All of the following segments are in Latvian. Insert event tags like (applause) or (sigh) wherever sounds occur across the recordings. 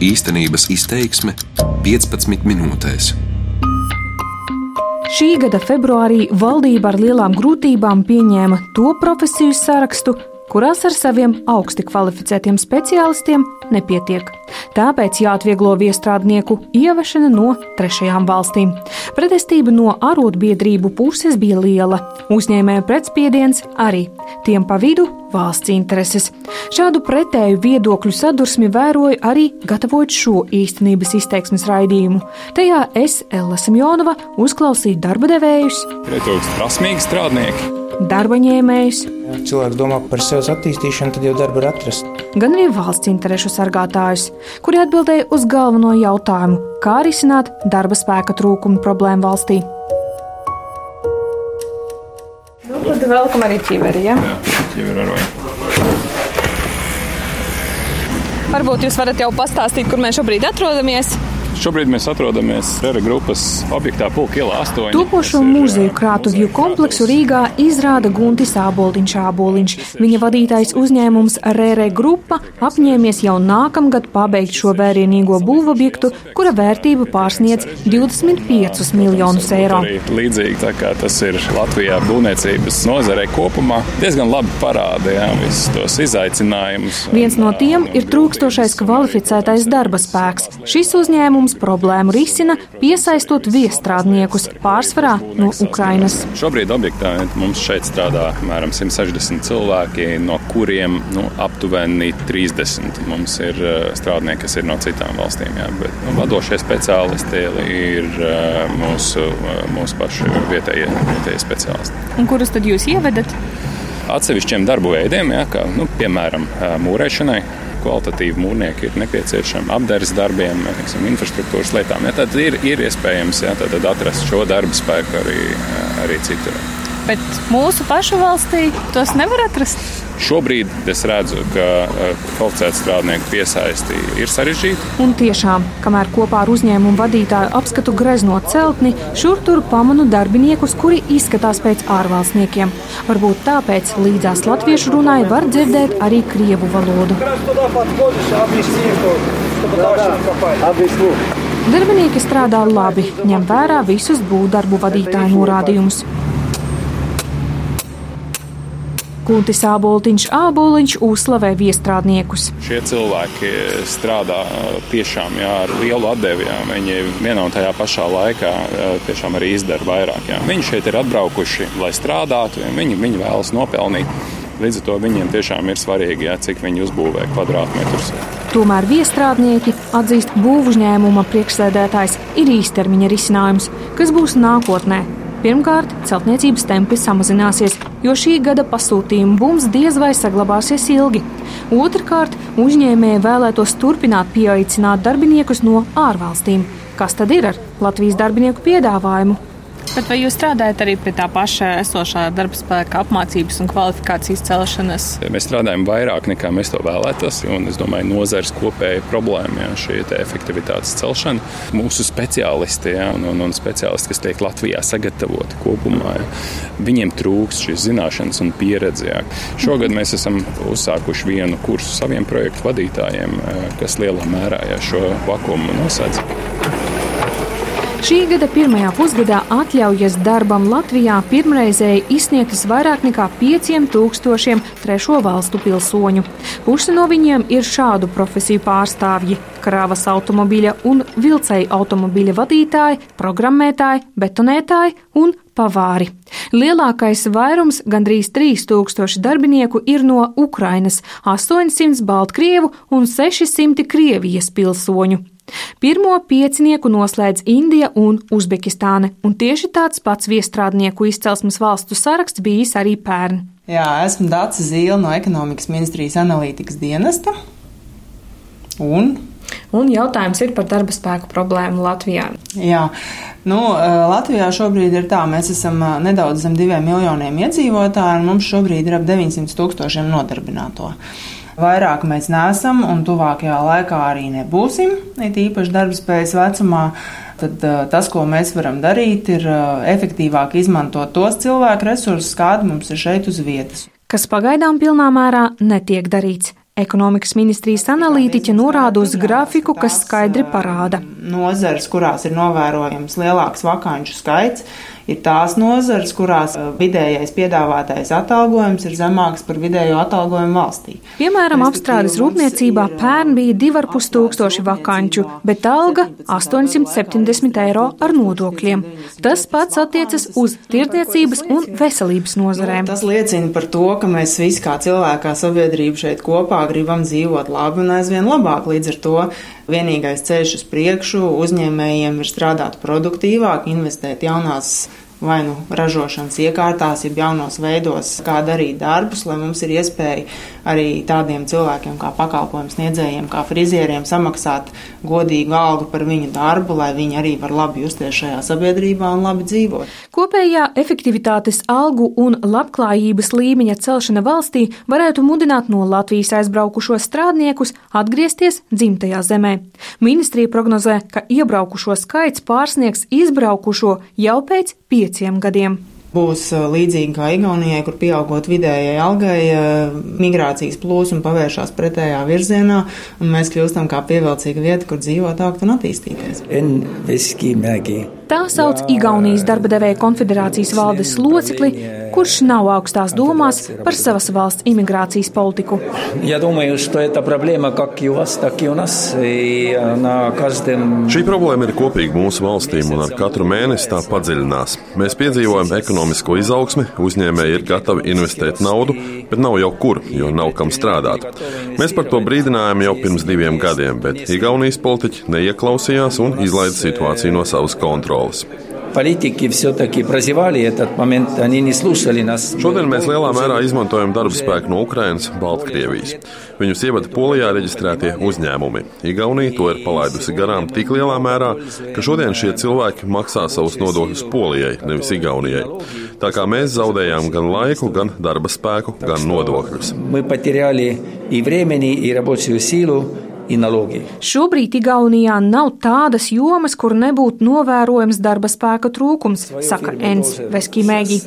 Īstenības izteiksme 15 minūtēs. Šī gada februārī valdība ar lielām grūtībām pieņēma to profesiju sarakstu, kurās ar saviem augsti kvalificētiem speciālistiem nepietiek. Tāpēc jāatvieglo viestrādnieku ievešana no trešajām valstīm. Pretestība no arotbiedrību puses bija liela, uzņēmēju pretspiediens arī, tiem pa vidu valsts intereses. Šādu pretēju viedokļu sadursmi vēroju arī gatavojot šo īstenības izteiksmes raidījumu. Tajā es, Ella Simjonova, uzklausīju darba devējus, pietrūkst prasmīgi strādnieki darba ņēmējus. Cilvēks domā par sevis attīstīšanu, tad jau darbu var atrast. Gan arī valsts interesu sargātājus, kuri atbildēja uz galveno jautājumu, kā risināt darba spēka trūkumu problēmu valstī. Tad vēlkam arī ķiveri, ja? Varbūt jūs varat jau pastāstīt, kur mēs šobrīd atrodamies. Šobrīd mēs atrodamies Rera grupas objektā Pulka ielā 8. Topošo muzeju krātuvju kompleksu Rīgā izrāda Guntis Āboliņš Āboliņš. Viņa vadītais uzņēmums Rere grupa apņēmies jau nākamgad pabeigt šo vērienīgo būvobjektu, kura vērtība pārsniedz 25 miljonus eiro. Līdzīgi tā kā tas ir Latvijā būvniecības nozarei kopumā, diezgan labi parāda jā, visus tos izaicinājumus. Viens no tiem ir trūkstošais kvalificētais darba spēks. Šis uzņēmums uzņēmums problēmu risina, piesaistot viestrādniekus pārsvarā no Ukrainas. Šobrīd objektā mums šeit strādā apmēram 160 cilvēki, no kuriem nu, aptuveni 30 mums ir eh, strādnieki, kas ir no citām valstīm. Jā, bet, nu, vadošie speciālisti ir eh, mūsu, eh, mūsu paši vietējie, vietējie speciālisti. Un kurus tad jūs ievedat? Atsevišķiem darbu veidiem, jā, kā, nu, piemēram, mūrēšanai, kvalitatīvi mūrnieki ir nepieciešami apgādes darbiem, teiksim, infrastruktūras lietām. Ja, tad ir, ir iespējams ja, tad atrast šo darba spēku arī, arī citur. Bet mūsu pašu valstī tos nevar atrast. Šobrīd es redzu, ka kvalificētu strādnieku piesaisti ir sarežģīta. Un tiešām, kamēr kopā ar uzņēmumu vadītāju apskatu greznot celtni, šur tur pamanu darbiniekus, kuri izskatās pēc ārvalstniekiem. Varbūt tāpēc līdzās latviešu runai var dzirdēt arī krievu valodu. Darbinieki strādā labi, ņem vērā visus būvdarbu vadītāju norādījumus. Kuntis Āboltiņš Āboliņš uzslavē viestrādniekus. Šie cilvēki strādā tiešām jā, ar lielu atdevi. Jā. Viņi vienā un tajā pašā laikā tiešām arī izdara vairāk. Jā. Viņi šeit ir atbraukuši, lai strādātu, viņi, viņi vēlas nopelnīt. Līdz ar to viņiem tiešām ir svarīgi, jā, cik viņi uzbūvē kvadrātmetrus. Tomēr viestrādnieki atzīst būvniecības priekšsēdētājs ir īstermiņa risinājums, kas būs nākotnē, Pirmkārt, celtniecības tempi samazināsies, jo šī gada pasūtījuma bums diez vai saglabāsies ilgi. Otrakārt, uzņēmēji vēlētos turpināt pieaicināt darbiniekus no ārvalstīm. Kas tad ir ar Latvijas darbinieku piedāvājumu? Bet vai jūs strādājat arī pie tā paša esošā darba spēka apmācības un kvalifikācijas celšanas? Mēs strādājam vairāk nekā mēs to vēlētos, un es domāju, nozares kopēja problēma ir šī efektivitātes celšana. Mūsu speciālisti jā, un, un, un speciālisti, kas tiek Latvijā sagatavoti kopumā, jā, viņiem trūks šīs zināšanas un pieredze. Jā. Šogad mēs esam uzsākuši vienu kursu saviem projektu vadītājiem, kas lielā mērā jā, šo vakumu nosēdz. Šī gada pirmajā pusgadā atļaujas darbam Latvijā pirmreizēji izsniegtas vairāk nekā 5000 trešo valstu pilsoņu. Pusi no viņiem ir šādu profesiju pārstāvji - krāvas automobīļa un vilcēju automobīļa vadītāji, programmētāji, betonētāji un pavāri. Lielākais vairums, gandrīz 3000 darbinieku, ir no Ukrainas, 800 Baltkrievu un 600 Krievijas pilsoņu. Pirmo piecinieku noslēdz Indija un Uzbekistāne, un tieši tāds pats viestrādnieku izcelsmes valstu saraksts bijis arī pērn. Jā, esmu Dācis Zīle no ekonomikas ministrijas analītikas dienesta. Un Un jautājums ir par darba spēku problēmu Latvijā. Jā, nu, Latvijā šobrīd ir tā, mēs esam nedaudz zem diviem miljoniem iedzīvotāju, un mums šobrīd ir ap 900 tūkstošiem nodarbināto. Vairāk mēs neesam un tuvākajā laikā arī nebūsim, it īpaši darbspējas vecumā. Tad tas, ko mēs varam darīt, ir efektīvāk izmantot tos cilvēku resursus, kādi mums ir šeit uz vietas kas pagaidām pilnā mērā netiek darīts. Ekonomikas ministrijas analītiķe norāda uz grafiku, kas skaidri parāda. Nozares, kurās ir novērojams lielāks vakanču skaits, ir tās nozares, kurās vidējais piedāvātais atalgojums ir zemāks par vidējo atalgojumu valstī. Piemēram, apstrādes rūpniecībā pērn bija 2,5 tūkstoši vakanču, bet alga 870 eiro ar nodokļiem. Tas pats attiecas uz tirdzniecības un veselības nozarēm. Tas liecina par to, ka mēs visi kā cilvēki, kā sabiedrība šeit kopā gribam dzīvot labi un aizvien labāk. Līdz ar to vienīgais ceļš uz priekšu uzņēmējiem ir strādāt produktīvāk, investēt jaunās vai nu ražošanas iekārtās, jeb jaunos veidos, kā darīt darbus, lai mums ir iespēja arī tādiem cilvēkiem kā pakalpojumu sniedzējiem, kā frizieriem samaksāt godīgu algu par viņu darbu, lai viņi arī var labi justies šajā sabiedrībā un labi dzīvot. Kopējā efektivitātes algu un labklājības līmeņa celšana valstī varētu mudināt no Latvijas aizbraukušos strādniekus atgriezties dzimtajā zemē. Ministrija prognozē, ka iebraukušo skaits pārsniegs izbraukušo jau pēc pieciem gadiem. Būs uh, līdzīgi kā Igaunijai, kur pieaugot vidējai algai, uh, migrācijas plūsma pavēršās pretējā virzienā, un mēs kļūstam kā pievilcīga vieta, kur dzīvot, augt un attīstīties. Tā sauc Igaunijas darba devēja konfederācijas valdes locekli, kurš nav augstās domās par savas valsts imigrācijas politiku. Šī problēma ir kopīga mūsu valstīm, un ar katru mēnesi tā padziļinās. Mēs piedzīvojam ekonomisko izaugsmi, uzņēmēji ir gatavi investēt naudu, bet nav jau kur, jo nav kam strādāt. Mēs par to brīdinājām jau pirms diviem gadiem, bet Igaunijas politiķi neieklausījās un izlaida situāciju no savas kontrolas kontrolas. Politiķi все-таки прозевали этот момент, они не слушали нас. Šodien mēs lielā mērā izmantojam darba spēku no Ukrainas, Baltkrievijas. Viņus ievada Polijā reģistrētie uzņēmumi. Igaunija to ir palaidusi garām tik lielā mērā, ka šodien šie cilvēki maksā savus nodokļus Polijai, nevis Igaunijai. Tā kā mēs zaudējām gan laiku, gan darba spēku, gan nodokļus. Мы потеряли и времени, и рабочую силу, Šobrīd Igaunijā nav tādas jomas, kur nebūtu novērojams darba spēka trūkums, saka Ens Veskimēgi.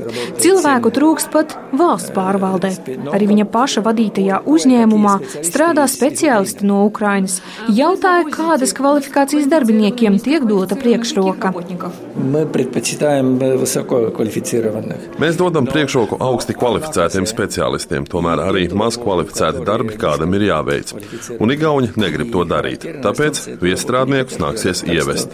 Cilvēku trūkst pat valsts pārvaldē. Arī viņa paša vadītajā uzņēmumā strādā speciālisti no Ukrainas. Jautāja, kādas kvalifikācijas darbiniekiem tiek dota priekšroka. Mēs dodam priekšroku augsti kvalificētiem speciālistiem, tomēr arī maz kvalificēti darbi kādam ir jāveic. Un Igauni negrib negrib to darīt. Tāpēc viestrādniekus nāksies ievest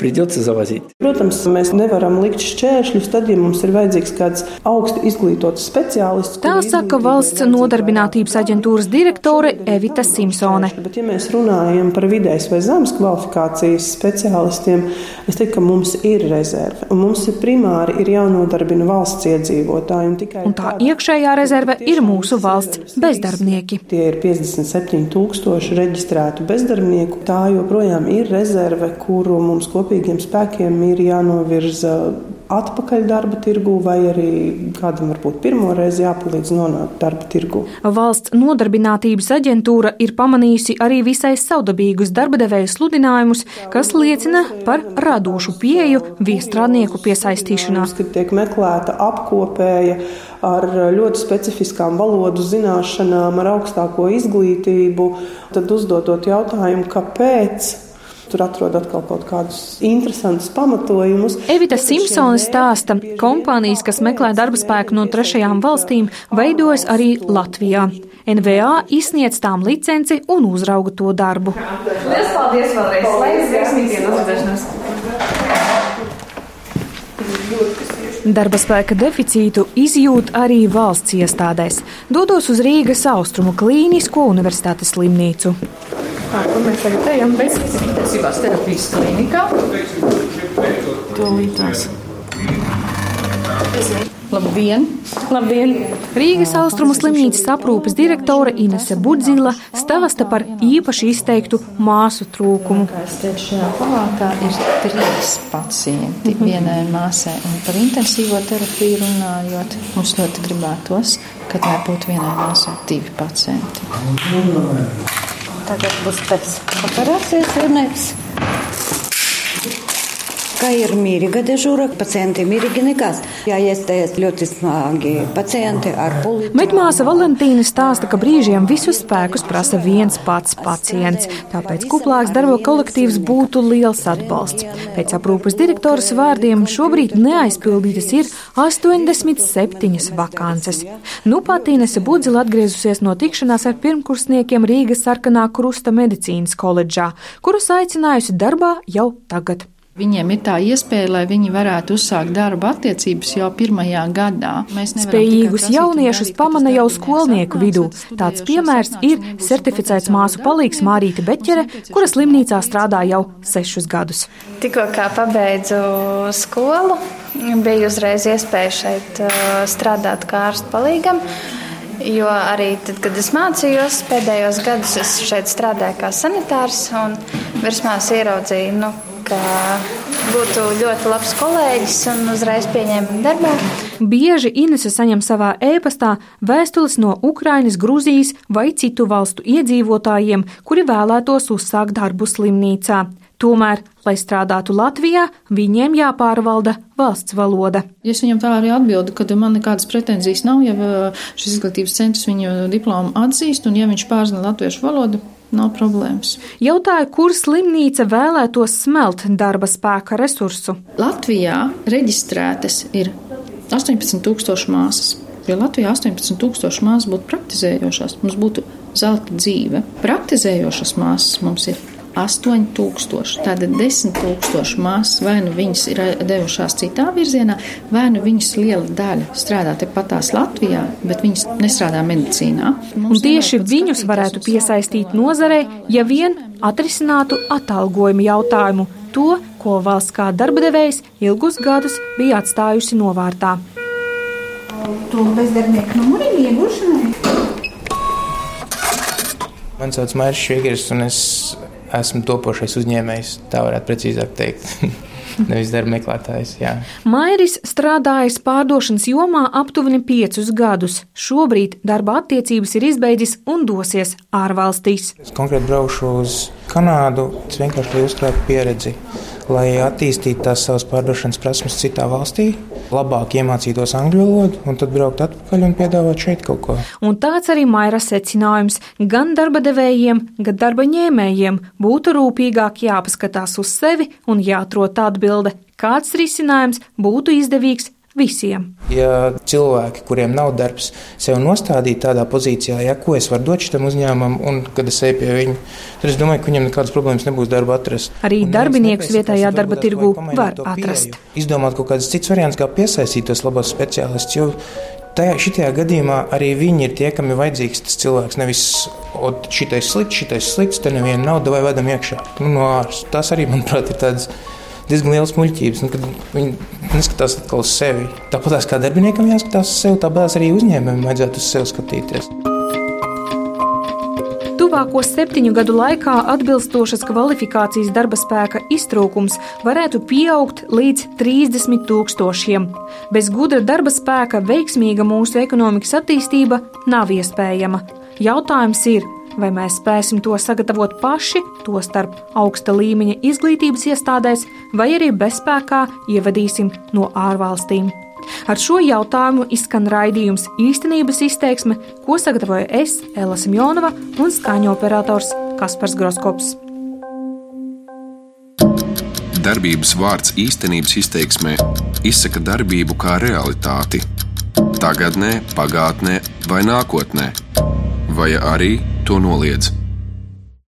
придется завозить. Protams, mēs nevaram likt šķēršļus, tad, ja mums ir vajadzīgs kāds augsti izglītots speciālists. Tā saka valsts nodarbinātības aģentūras direktore Evita Simpsone. Bet, ja mēs runājam par vidējas vai zemes kvalifikācijas speciālistiem, es teiktu, ka mums ir rezerve. Un mums ir primāri ir jānodarbina valsts iedzīvotāji. Un, un tā iekšējā rezerve ir mūsu valsts bezdarbnieki. Tie ir 57 tūkstoši reģistrētu bezdarbnieku. Tā joprojām ir rezerve, kuru mums kopīgi kopīgiem spēkiem ir jānovirza atpakaļ darba tirgu, vai arī kādam varbūt pirmo reizi jāpalīdz nonākt darba tirgu. Valsts nodarbinātības aģentūra ir pamanījusi arī visai saudabīgus darba devēju sludinājumus, kas liecina par radošu pieeju viestrādnieku piesaistīšanā. Kad tiek meklēta apkopēja ar ļoti specifiskām valodu zināšanām, ar augstāko izglītību, tad uzdodot jautājumu, kāpēc tur atrod atkal kaut kādus interesantus pamatojumus. Evita Simpsone stāsta, kompānijas, kas meklē darba spēku no trešajām valstīm, veidojas arī Latvijā. NVA izsniedz tām licenci un uzrauga to darbu. Lielas paldies vēlreiz! Lai jums veiksmīgi dienas! Darba spēka deficītu izjūt arī valsts iestādēs. Dodos uz Rīgas Austrumu Klīnisko universitātes slimnīcu. Tā, kur mēs tagad ejam? Bezsmaksas intensīvās terapijas klinikā. Tūlītās. Labdien! Labdien! Rīgas austrumu slimnīcas aprūpes direktore Inese Budzila stāsta par īpaši izteiktu māsu trūkumu. Šajā palātā ir trīs pacienti vienai māsai, un par intensīvo terapiju runājot, mums ļoti gribētos, ka tā būtu vienai māsai divi pacienti. Tagad būs pēc operācijas urnēks. Ka ir mīriga dežūra, pacienti mīrigi nekas. Ja iestājas ļoti smagi pacienti ar pulīti. Medmāsa Valentīna stāsta, ka brīžiem visus spēkus prasa viens pats pacients, tāpēc kuplāks darba kolektīvs būtu liels atbalsts. Pēc aprūpas direktoras vārdiem šobrīd neaizpildītas ir 87 vakances. Nu pat Inese Budzila atgriezusies no tikšanās ar pirmkursniekiem Rīgas sarkanā krusta medicīnas koledžā, kurus aicinājusi darbā jau tagad. Viņiem ir tā iespēja, lai viņi varētu uzsākt darba attiecības jau pirmajā gadā. Spējīgus jauniešus pamana jau skolnieku vidū. Tāds piemērs ir certificēts māsu palīgs Mārīta Beķere, kura slimnīcā strādā jau sešus gadus. Tikko kā pabeidzu skolu, bija uzreiz iespēja šeit strādāt kā ārstu palīgam. Jo arī tad, kad es mācījos, pēdējos gadus es šeit strādāju kā sanitārs un virsmās ieraudzīju, nu, ka būtu ļoti labs kolēģis un uzreiz pieņēma darbā. Bieži Inese saņem savā ēpastā vēstules no Ukrainas, Gruzijas vai citu valstu iedzīvotājiem, kuri vēlētos uzsākt darbu slimnīcā. Tomēr, lai strādātu Latvijā, viņiem jāpārvalda valsts valoda. Es viņam tā arī atbildu, ka man nekādas pretenzijas nav, ja šis izglītības centrs viņu diplomu atzīst, un ja viņš pārzina latviešu valodu, nav problēmas. Jautāja, kur slimnīca vēlētos smelt darba spēka resursu. Latvijā reģistrētas ir 18,000 māsas. Ja Latvijā 18,000 māsas būtu praktizējošās, mums būtu zelta dzīve. Praktizējošas māsas mums ir 8000. Tātad 10,000 māsas vai nu viņas ir devušās citā virzienā, vai nu viņas liela daļa strādā tepatās Latvijā, bet viņas nestrādā medicīnā. Mums Un tieši viņus varētu piesaistīt nozarei, ja vien atrisinātu atalgojumu jautājumu, to, ko valsts kā darba devējs ilgus gadus bija atstājusi novārtā. To bezdarbnieku numuru iegūšanai. Man sauc Mairis Švigers, un es esmu topošais uzņēmējs, tā varētu precīzāk teikt. (laughs) Nevis darba meklētājs. Jā. Mairis strādājis pārdošanas jomā aptuveni piecus gadus. Šobrīd darba attiecības ir izbeidzis un dosies ārvalstīs. Es konkrēti braukšu uz Kanādu, es vienkārši lai uzkrātu pieredzi, lai attīstītu tās savas pārdošanas prasmes citā valstī, labāk iemācītos angļu valodu un tad braukt atpakaļ un piedāvāt šeit kaut ko. Un tāds arī Maira secinājums gan darba devējiem, gan darba ņēmējiem būtu rūpīgāk jāpaskatās uz sevi un jāatrod atbilde, kāds risinājums būtu izdevīgs visiem. Ja cilvēki, kuriem nav darbs, sev nostādītu tādā pozīcijā, ja ko es varu dot šitam uzņēmumam, un kad es eju pie viņa, tad es domāju, ka viņam nekādas problēmas nebūs darba atrast. Arī un darbiniekus vietējā darba tirgu var atrast. Pieeju. Izdomāt kaut kādas citas variants, kā piesaistīt tos labos speciālistus, jo tajā šitajā gadījumā arī viņi ir tie, kam ir vajadzīgs tas cilvēks. Nevis šitais slikts, šitais slikts, te neviena nauda vai vedam iekšā nu, no ārsta. Tas arī, manuprāt, ir tāds diezgan liels muļķības, kad viņi neskatās uz sevi. Tāpat kā darbiniekam jāskatās uz sevi, tāpat arī uzņēmējiem vajadzētu uz sevi skatīties. Tuvāko septiņu gadu laikā atbilstošas kvalifikācijas darba spēka iztrūkums varētu pieaugt līdz 30 tūkstošiem. Bez gudra darba spēka veiksmīga mūsu ekonomikas attīstība nav iespējama. Jautājums ir, vai mēs spēsim to sagatavot paši, tostarp augsta līmeņa izglītības iestādēs, vai arī bezspēkā ievadīsim no ārvalstīm. Ar šo jautājumu izskan raidījums īstenības izteiksme, ko sagatavoja es, Ella Simjonova un skaņu operators Kaspars Groskops. Darbības vārds īstenības izteiksmē izsaka darbību kā realitāti - tagadnē, pagātnē vai nākotnē, vai arī to noliedz.